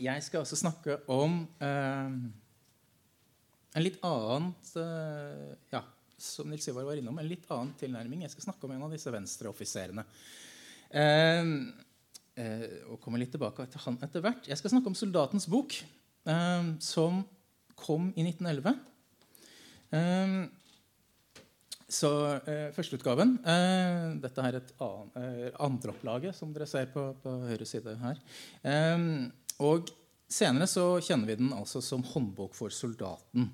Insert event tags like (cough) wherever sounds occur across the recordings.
jeg skal også snakke om eh, en litt annet eh, Ja, som Nils Ivar var innom, en litt annen tilnærming. Jeg skal snakke om en av disse venstreoffiserene. Eh, eh, og komme litt tilbake til han etter hvert. Jeg skal snakke om 'Soldatens bok', eh, som kom i 1911. Eh, så Førsteutgaven Dette er et an, eh, andreopplaget, som dere ser på, på høyre side her. Eh, og senere så kjenner vi den altså som 'Håndbok for soldaten'.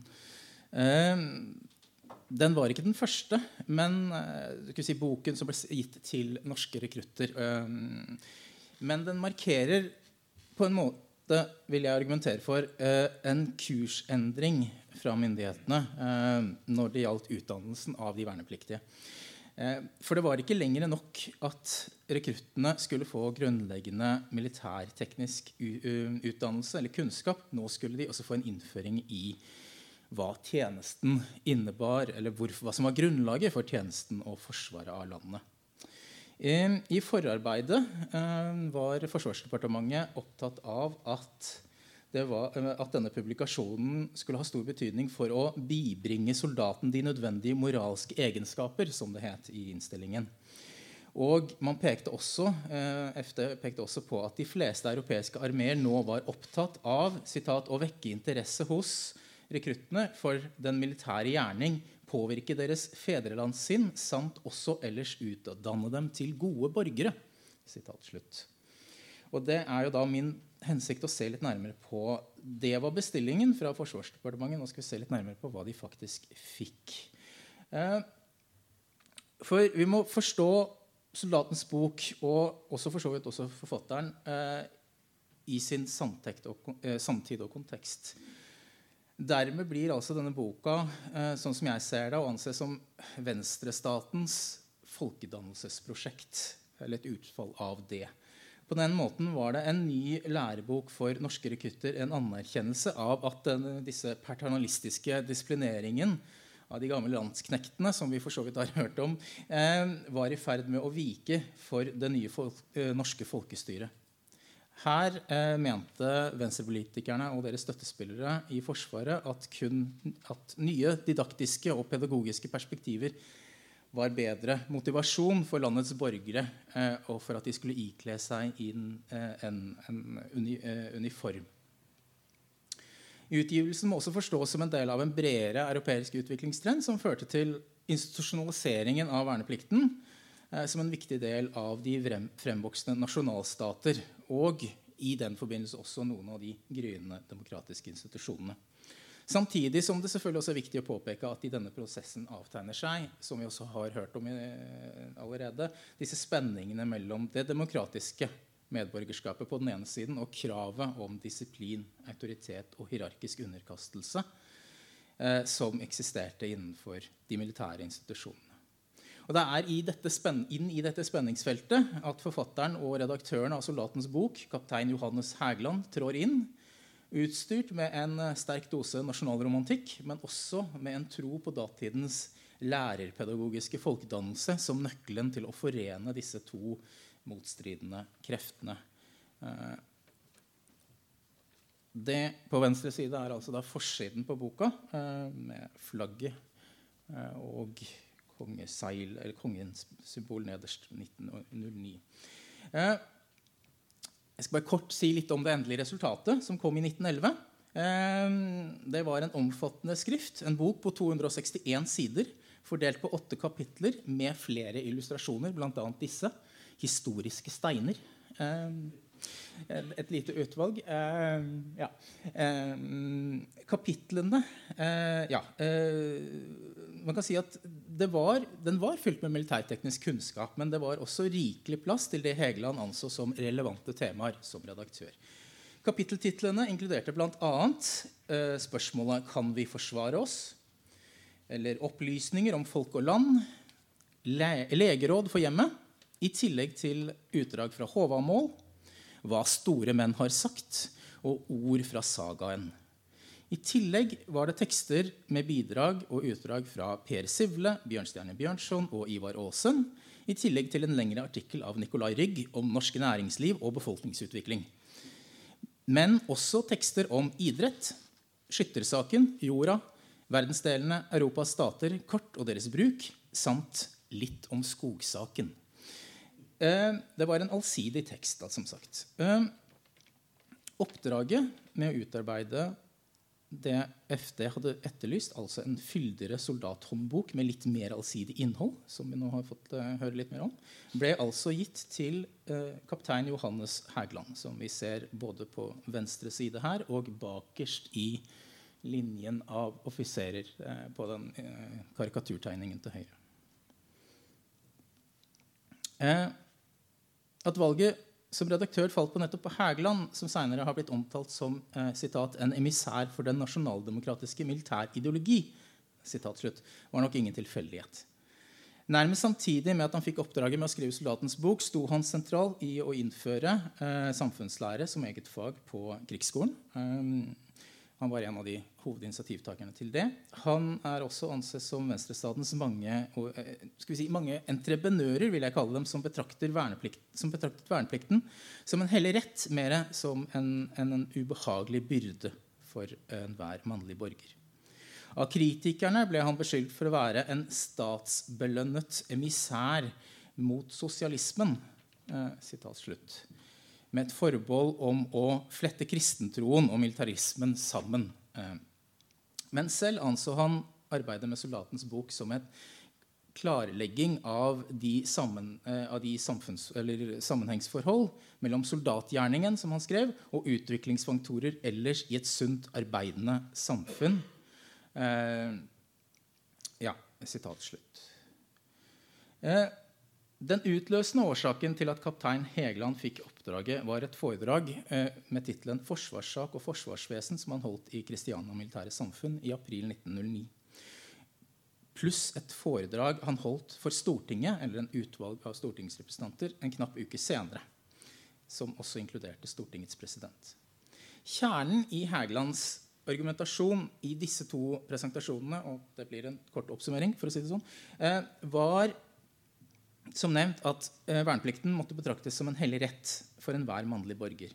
Eh, den var ikke den første, men eh, si, boken som ble gitt til norske rekrutter. Eh, men den markerer på en måte, vil jeg argumentere for, eh, en kursendring fra myndighetene eh, når det gjaldt utdannelsen av de vernepliktige. Eh, for det var ikke lenger nok at rekruttene skulle få grunnleggende militærteknisk utdannelse eller kunnskap. Nå skulle de også få en innføring i hva tjenesten innebar, eller hva som var grunnlaget for tjenesten og forsvaret av landet. I forarbeidet var Forsvarsdepartementet opptatt av at, var, at, denne publikasjonen skulle ha stor betydning for å bibringe soldaten de nødvendige moralske egenskaper, som det het i innstillingen. Og man pekte også, FD pekte også på at de fleste europeiske armeer nå var opptatt av citat, å vekke interesse hos rekruttene for den militære gjerning, påvirke deres fedrelandssinn samt også ellers utdanne dem til gode borgere. Og Det er jo da min hensikt å se litt nærmere på Det var bestillingen fra Forsvarsdepartementet. Nå skal vi se litt nærmere på hva de faktisk fikk. For vi må forstå soldatens bok, og også for så vidt også forfatteren, i sin samtid og kontekst. Dermed blir altså denne boka sånn som jeg ser det, å anse som venstrestatens folkedannelsesprosjekt. Eller et utfall av det. På den måten var det en ny lærebok for norske rekrutter. En anerkjennelse av at den, disse paternalistiske disiplineringen av de gamle landsknektene som vi for så vidt har hørt om, eh, var i ferd med å vike for det nye folk, eh, norske folkestyret. Her eh, mente venstrepolitikerne og deres støttespillere i Forsvaret at, kun, at nye didaktiske og pedagogiske perspektiver var bedre motivasjon for landets borgere eh, og for at de skulle ikle seg inn eh, en, en uni, eh, uniform. Utgivelsen må også forstås som en del av en bredere europeisk utviklingstrend som førte til institusjonaliseringen av verneplikten eh, som en viktig del av de fremvoksende nasjonalstater og i den forbindelse også noen av de gryende demokratiske institusjonene. Samtidig som det selvfølgelig også er viktig å påpeke at i denne prosessen avtegner seg som vi også har hørt om allerede, disse spenningene mellom det demokratiske medborgerskapet på den ene siden og kravet om disiplin, autoritet og hierarkisk underkastelse eh, som eksisterte innenfor de militære institusjonene. Og Det er i inn i dette spenningsfeltet at forfatteren og redaktøren av 'Soldatens bok', kaptein Johannes Hægland, trår inn. Utstyrt med en sterk dose nasjonalromantikk, men også med en tro på datidens lærerpedagogiske folkedannelse som nøkkelen til å forene disse to motstridende kreftene. Eh, det på venstre side er altså da forsiden på boka, eh, med flagget eh, og kongeseil, eller kongens symbol nederst 1909. Jeg skal bare kort si litt om det endelige resultatet, som kom i 1911. Eh, det var en omfattende skrift, en bok på 261 sider, fordelt på åtte kapitler med flere illustrasjoner, bl.a. disse. Historiske steiner. Eh, et lite utvalg. Eh, ja. Eh, kapitlene eh, Ja. man kan si at var, den var fylt med militærteknisk kunnskap, men det var også rikelig plass til det Hegeland anså som relevante temaer som redaktør. Kapitteltitlene inkluderte bl.a. Eh, spørsmålet 'Kan vi forsvare oss?' eller 'Opplysninger om folk og land', le 'Legeråd for hjemmet', i tillegg til utdrag fra Håvamål, hva store menn har sagt, og ord fra sagaen. I tillegg var det tekster med bidrag og utdrag fra Per Sivle, Bjørnstjerne Bjørnson og Ivar Aasen, i tillegg til en lengre artikkel av Nicolai Rygg om norsk næringsliv og befolkningsutvikling. men også tekster om idrett, skyttersaken, jorda, verdensdelene, Europas stater, kort og deres bruk, samt litt om skogsaken. Eh, det var en allsidig tekst, da, som sagt. Eh, oppdraget med å utarbeide det FD hadde etterlyst, altså en fyldigere soldathåndbok med litt mer allsidig innhold, som vi nå har fått uh, høre litt mer om, ble altså gitt til kaptein Johannes Hægland, som vi ser både på venstre side her og bakerst i linjen av offiserer på den karikaturtegningen til høyre. At valget som redaktør falt på nettopp på Hægeland, som senere har blitt omtalt som eh, citat, 'en emissær for den nasjonaldemokratiske militærideologi', citat slutt, var nok ingen tilfeldighet. Nærmest samtidig med at han fikk oppdraget med å skrive soldatens bok, sto han sentral i å innføre eh, samfunnslære som eget fag på krigsskolen. Um, han var en av de hovedinitiativtakerne til det. Han er også ansett som venstrestatens mange, eh, si, mange entreprenører vil jeg kalle dem, som, betrakter som betraktet verneplikten som en hellig rett mer som en, en, en ubehagelig byrde for enhver mannlig borger. Av kritikerne ble han beskyldt for å være en statsbelønnet emissær mot sosialismen. Eh, med et forbehold om å flette kristentroen og militarismen sammen. Eh, men selv anså han arbeidet med soldatens bok som et klarlegging av de, sammen, eh, av de sammenhengsforhold mellom soldatgjerningen som han skrev, og utviklingsfaktorer ellers i et sunt, arbeidende samfunn. Eh, ja, sitat slutt. Eh, den utløsende årsaken til at kaptein Hegeland fikk oppdraget, var et foredrag eh, med tittelen 'Forsvarssak og forsvarsvesen' som han holdt i Kristiania Militære Samfunn i april 1909. Pluss et foredrag han holdt for Stortinget, eller en utvalg av stortingsrepresentanter, en knapp uke senere. Som også inkluderte Stortingets president. Kjernen i Hægelands argumentasjon i disse to presentasjonene og det blir en kort oppsummering, for å si det sånn, eh, var som nevnt at eh, verneplikten måtte betraktes som en hellig rett for enhver mannlig borger.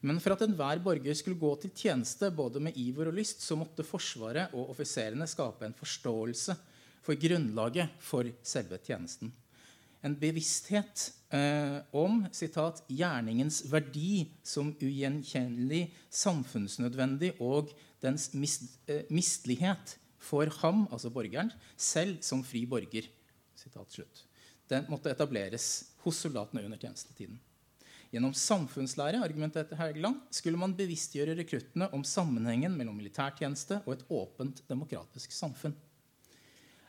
Men for at enhver borger skulle gå til tjeneste både med iver og lyst, så måtte Forsvaret og offiserene skape en forståelse for grunnlaget for selve tjenesten. En bevissthet eh, om citat, 'gjerningens verdi som ugjenkjennelig, samfunnsnødvendig' og dens mist, eh, mistelighet for ham, altså borgeren, selv som fri borger. Citat slutt den måtte etableres hos soldatene under tjenestetiden. Gjennom samfunnslære argumenterte Hergeland, skulle man bevisstgjøre rekruttene om sammenhengen mellom militærtjeneste og et åpent, demokratisk samfunn.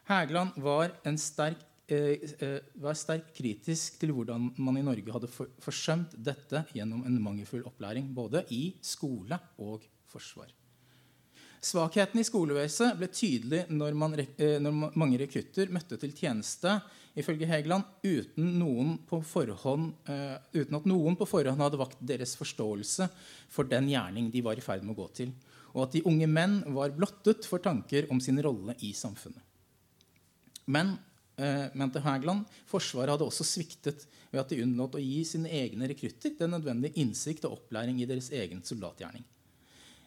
Hægeland var, sterk, eh, eh, var sterk kritisk til hvordan man i Norge hadde forsømt dette gjennom en mangelfull opplæring både i skole og forsvar. Svakheten i skolevesenet ble tydelig når, man, eh, når mange rekrutter møtte til tjeneste ifølge Hegeland, uten, forhånd, uh, uten, at noen på forhånd hadde vakt deres forståelse for den gjerning de var i ferd med å gå til, og at de unge menn var blottet for tanker om sin rolle i samfunnet. Men uh, mente Hegeland, Forsvaret hadde også sviktet ved at de unnlot å gi sine egne rekrutter den nødvendige innsikt og opplæring i deres egen soldatgjerning.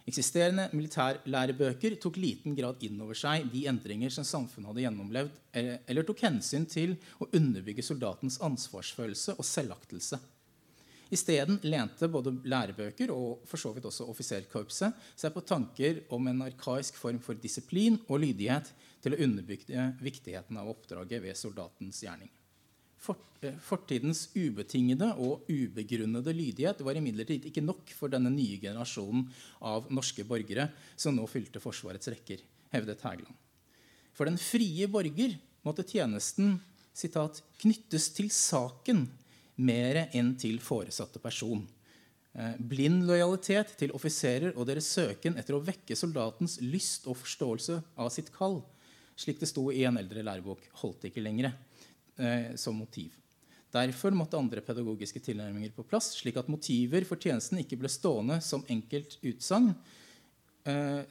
Eksisterende militærlærebøker tok liten grad inn over seg de endringer som samfunnet hadde gjennomlevd, eh, eller tok hensyn til å underbygge soldatens ansvarsfølelse og selvaktelse. Isteden lente både lærebøker og for så vidt også offiserkorpset seg på tanker om en arkaisk form for disiplin og lydighet til å underbygge viktigheten av oppdraget ved soldatens gjerning. Eh, fortidens ubetingede og ubegrunnede lydighet var imidlertid ikke nok for denne nye generasjonen av norske borgere som nå fylte Forsvarets rekker, hevdet Hægeland. For den frie borger måtte tjenesten citat, 'knyttes til saken mer enn til foresatte person'. Eh, blind lojalitet til offiserer og deres søken etter å vekke soldatens lyst og forståelse av sitt kall, slik det sto i en eldre lærebok, holdt ikke lenger eh, som motiv. Derfor måtte andre pedagogiske tilnærminger på plass, slik at motiver for tjenesten ikke ble stående som enkelt utsagn eh,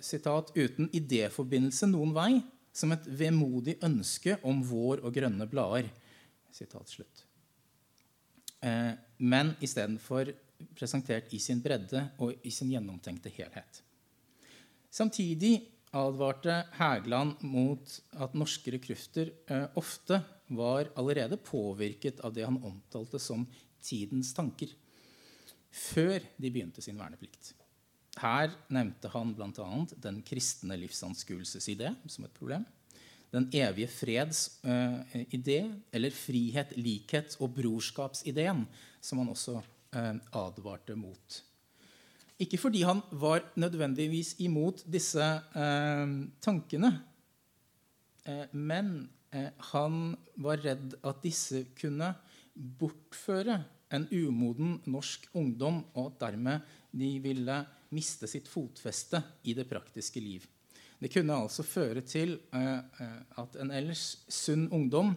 uten idéforbindelse noen vei, som et vemodig ønske om vår og grønne blader. Eh, men istedenfor presentert i sin bredde og i sin gjennomtenkte helhet. Samtidig advarte Hægeland mot at norske rekrutter eh, ofte var allerede påvirket av det han omtalte som tidens tanker, før de begynte sin verneplikt. Her nevnte han bl.a. den kristne livsanskuelsesidé som et problem. Den evige freds uh, idé, eller frihet, likhet og brorskapsideen, som han også uh, advarte mot. Ikke fordi han var nødvendigvis imot disse uh, tankene, men han var redd at disse kunne bortføre en umoden norsk ungdom, og at dermed de ville miste sitt fotfeste i det praktiske liv. Det kunne altså føre til eh, eh, at en ellers sunn ungdom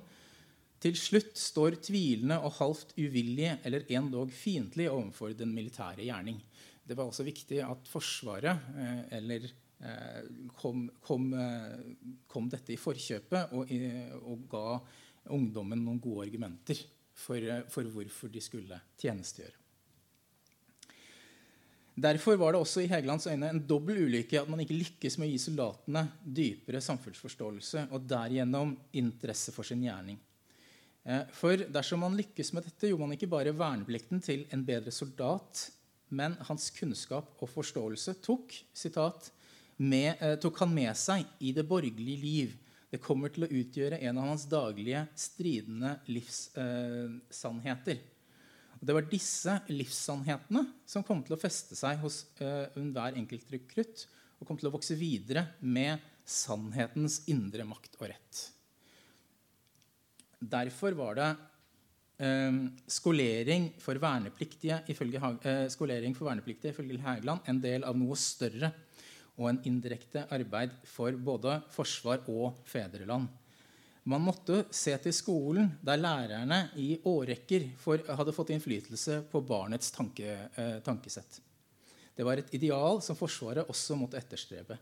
til slutt står tvilende og halvt uvillig eller endog fiendtlig overfor den militære gjerning. Det var også viktig at Forsvaret eh, eller, kom, kom, kom, dette i forkjøpet og, og, ga ungdommen noen gode argumenter for, for hvorfor de skulle tjenestegjøre. Derfor var det også i Hegelands øyne en dobbel ulykke at man ikke lykkes med å gi soldatene dypere samfunnsforståelse og derigjennom interesse for sin gjerning. Eh, for dersom man lykkes med dette, gjorde man ikke bare verneplikten til en bedre soldat, men hans kunnskap og forståelse tok, citat, med, eh, tok han med seg i det borgerlige liv. Det kommer til å utgjøre en av hans daglige stridende livssannheter. Eh, det var disse livssannhetene som kom til å feste seg hos hver enhver enkelt rekrutt og kom til å vokse videre med sannhetens indre makt og rett. Derfor var det eh, skolering for vernepliktige ifølge, eh, skolering for vernepliktige ifølge Hægeland en del av noe større og en indirekte arbeid for både forsvar og fedreland. Man måtte se til skolen, der lærerne i årrekker hadde fått innflytelse på barnets tanke, eh, tankesett. Det var et ideal som Forsvaret også måtte etterstrebe.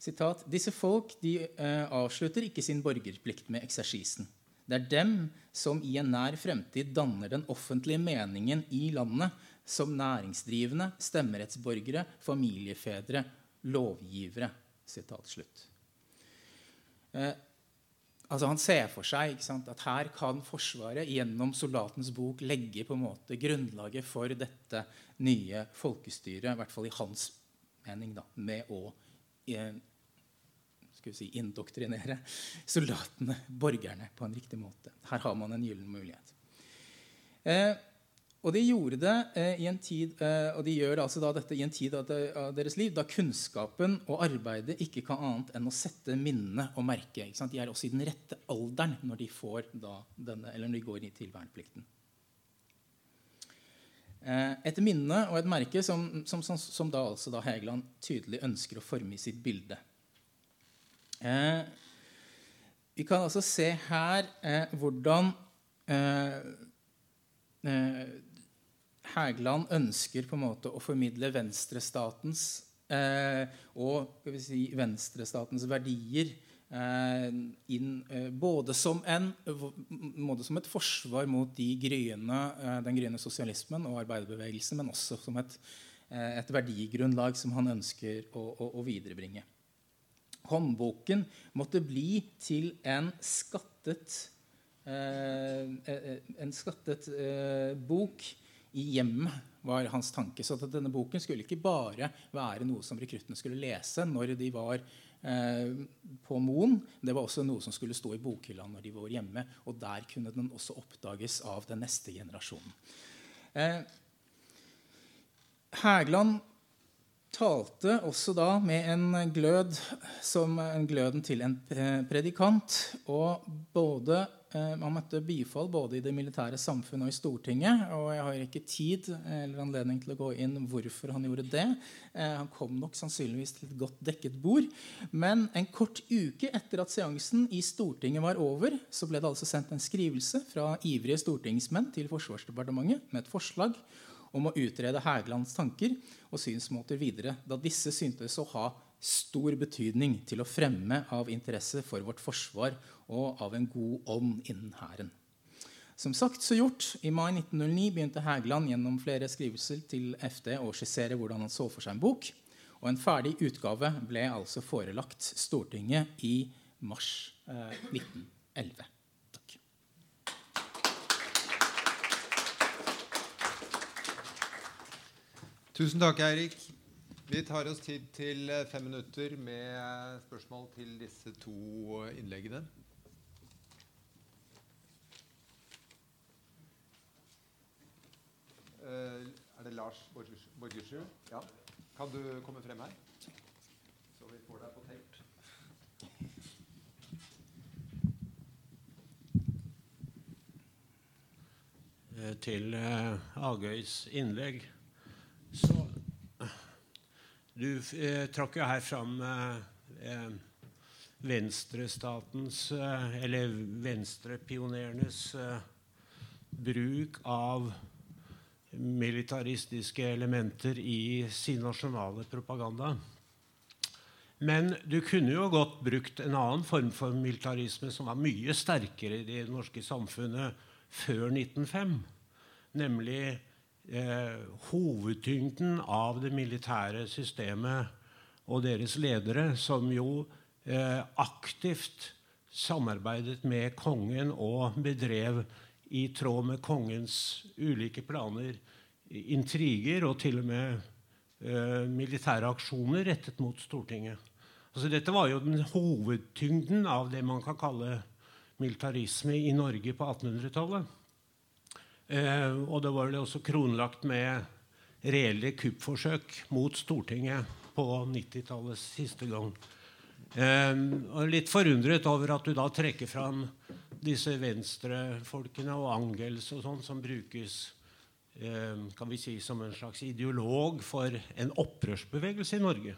Sitat, Disse folk de, eh, avslutter ikke sin borgerplikt med eksersisen. Det er dem som i en nær fremtid danner den offentlige meningen i landet som næringsdrivende, stemmerettsborgere, familiefedre, lovgivere. Eh, Altså Han ser for seg sant, at her kan Forsvaret gjennom soldatens bok legge på en måte grunnlaget for dette nye folkestyret, i hvert fall i hans mening, da, med å eh, si, indoktrinere soldatene, borgerne, på en riktig måte. Her har man en gyllen mulighet. Eh, og de gjorde det eh, i en tid, eh, og de gjør altså dette i en tid av, de, av, deres liv da kunnskapen og arbeidet ikke kan annet enn å sette minnene og merke. De er også i den rette alderen når de, denne, når de går til verneplikten. Eh, et minne og et merke som, som, som, som da, altså da Hegeland tydelig ønsker å forme i sitt bilde. Eh, vi kan altså se her eh, hvordan eh, Hægeland ønsker på en måte å formidle venstrestatens eh, og si, venstrestatens verdier eh, inn, eh, både, som en, både, som et forsvar mot de gryene, eh, den gryende sosialismen og arbeiderbevegelsen, men også som et, eh, et verdigrunnlag som han ønsker å, å, å viderebringe. Håndboken måtte bli til en skattet, eh, en skattet bok i hjemmet, var hans tanke. Så denne boken skulle ikke bare være noe som rekruttene skulle lese når de var eh, på Moen. Det var også noe som skulle stå i bokhylla når de var hjemme. Og der kunne den også oppdages av den neste generasjonen. Eh, Hægeland talte også da med en glød som en gløden til en predikant. Og både Eh, man møtte bifall både i det militære samfunnet og i Stortinget. Og jeg har ikke tid eller anledning til å gå inn hvorfor han gjorde det. Eh, han kom nok sannsynligvis til et godt dekket bord. Men en kort uke etter at seansen i Stortinget var over, så ble det altså sendt en skrivelse fra ivrige stortingsmenn til Forsvarsdepartementet med et forslag om å utrede Hægelands tanker og synsmåter videre, da disse syntes å ha stor betydning til å fremme av interesse for vårt forsvar og av en god ånd innen Hæren. Som sagt så gjort. I mai 1909 begynte Hægeland gjennom flere skrivelser til FD å skissere hvordan han så for seg en bok. Og en ferdig utgave ble altså forelagt Stortinget i mars eh, 1911. Takk. Tusen takk, Eirik. Vi tar oss tid til eh, fem minutter med spørsmål til disse to innleggene. Eh, er det Lars Borgersrud? Ja. Kan du komme frem her? Så vi får deg på. Eh, til Agøys innlegg. Du eh, trakk jo her fram eh, venstrestatens, eller venstrepionerenes, bruk av militaristiske elementer i sin nasjonale propaganda. Men du kunne jo godt brukt en annen form for militarisme som var mye sterkere i det norske samfunnet før 1905. Nemlig eh, hovedtyngden av det militære systemet og deres ledere, som jo eh, aktivt samarbeidet med kongen og bedrev i tråd med kongens ulike planer intriger og til og med eh, militære aksjoner rettet mot Stortinget. Altså, dette var jo den hovedtyngden av det man kan kalle militarisme i Norge på 1800-tallet. Eh, og det var vel også kronlagt med reelle kuppforsøk mot Stortinget på 90-tallets siste gang. Eh, og litt forundret over at du da trekker fram disse venstrefolkene og Angels og sånn som brukes eh, kan vi si som en slags ideolog for en opprørsbevegelse i Norge.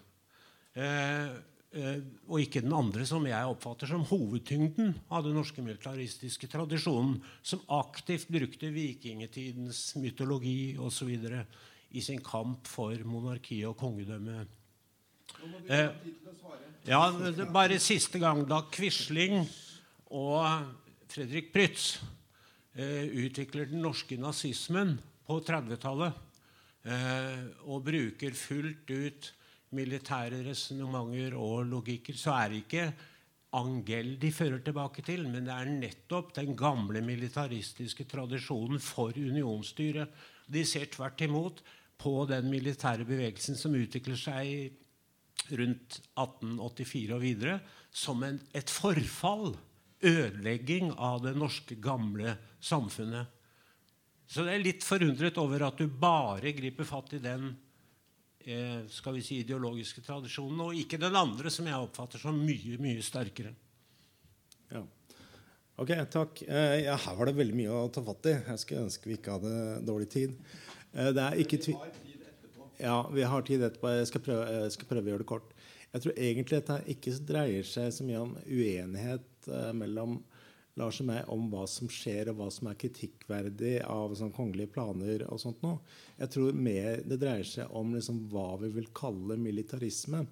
Eh, og ikke den andre som jeg oppfatter som hovedtyngden av den norske militaristiske tradisjonen, som aktivt brukte vikingtidens mytologi osv. i sin kamp for monarki og kongedømme. Eh, ja, bare siste gang, da Quisling og Fredrik Prytz eh, utvikler den norske nazismen på 30-tallet eh, og bruker fullt ut militære resonnementer og logikker, så er det ikke Angell de fører tilbake til, men det er nettopp den gamle militaristiske tradisjonen for unionsstyret. De ser tvert imot på den militære bevegelsen som utvikler seg rundt 1884 og videre, som en, et forfall ødelegging av det norske, gamle samfunnet. Så det er litt forundret over at du bare griper fatt i den skal vi si, ideologiske tradisjonen, og ikke den andre, som jeg oppfatter som mye, mye sterkere. Ja. Ok, takk. Eh, ja, her var det veldig mye å ta fatt i. Jeg skulle ønske vi ikke hadde dårlig tid. Eh, det er ikke tvil... Ja, vi har tid etterpå. Jeg skal, prøve, jeg skal prøve å gjøre det kort. Jeg tror egentlig dette ikke dreier seg så mye om uenighet mellom Lars og meg om hva som skjer, og hva som er kritikkverdig av sånn kongelige planer. og sånt nå. Jeg tror mer det dreier seg om liksom, hva vi vil kalle militarisme.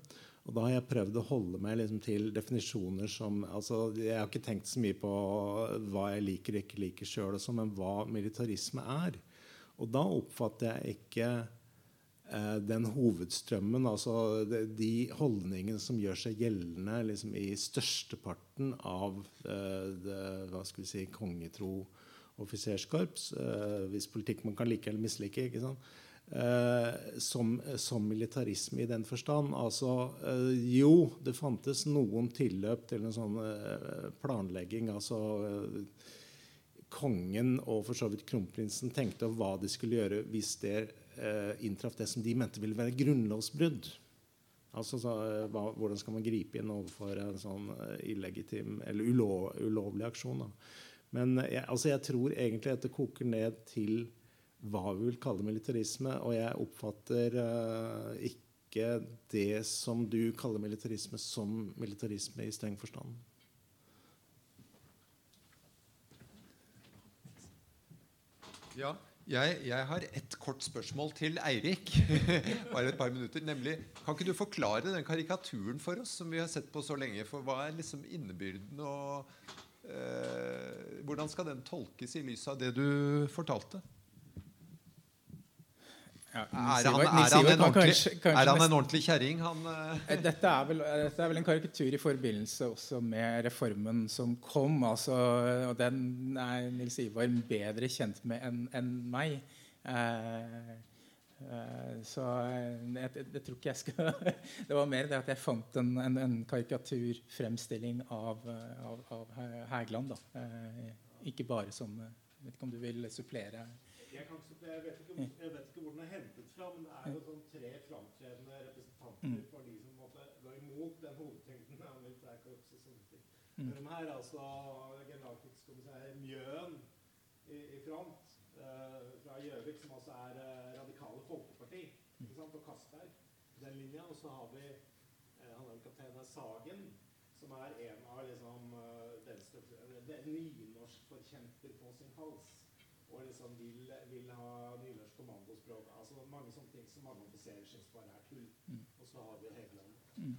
Og da har jeg prøvd å holde meg liksom, til definisjoner som altså, Jeg har ikke tenkt så mye på hva jeg liker og ikke liker sjøl, sånn, men hva militarisme er. Og da oppfatter jeg ikke den hovedstrømmen, altså de holdningene som gjør seg gjeldende liksom, i størsteparten av uh, det hva skal vi si, kongetro offiserskorps, uh, hvis politikk man kan like eller mislike, ikke sant? Uh, som, som, militarisme i den forstand. Altså, jo, det fantes noen tilløp til en sånn planlegging. altså Kongen og for så vidt kronprinsen tenkte over hva de skulle gjøre hvis det eh, inntraff det som de mente ville være grunnlovsbrudd. Altså så, eh, hva, Hvordan skal man gripe inn overfor en sånn eh, illegitim eller ulov, ulovlig aksjon? Da. Men eh, jeg, altså jeg tror egentlig at det koker ned til hva vi vil kalle militarisme. Og jeg oppfatter uh, ikke det som du kaller militarisme, som militarisme i streng forstand. Ja, jeg, jeg, har et kort spørsmål til Eirik. (laughs) Bare et par minutter, nemlig, Kan ikke du forklare den karikaturen for oss som vi har sett på så lenge? For Hva er liksom innebyrden og Eh, hvordan skal den tolkes i lys av det du fortalte? Ja, Er han, er han, en, ordentlig, kanskje- kanskje er han en ordentlig kjerring? Han Eh, Dette er, vel, dette er vel en karikatur i forbindelse også med reformen som kom. Altså, og den er Nils Ivar bedre kjent med enn en meg. Uh, uh, så jeg, jeg, jeg tror ikke jeg skal (laughs) Det var mer det at jeg fant en, en, en karikaturfremstilling av, av, av Hæ- Hægeland. Da. Eh, ikke bare som Vet ikke om du vil supplere? Jeg, kan ikke, jeg, vet ikke, jeg vet ikke hvor den er hentet fra, men det er jo sånn tre framtredende representanter Mm. for de som måtte gå imot den hovedtyngden av og sånne ting. Mm. Men her er altså generalkrigskommissær Mjøen i, i front eh, fra Gjøvik, som altså er eh, Radikale Folkeparti, ikke sant, og Castberg. Den linja. Og så har vi eh, han er kaptein Sagen, som er en av liksom eh, venstre... Det er nynorskforkjemper på sin hals og liksom vil, vil ha nynorsk kommandospråk. Altså mange sånne ting som mange offiserer syns bare er tull. Mm. Og så har vi Hegeland. Mm.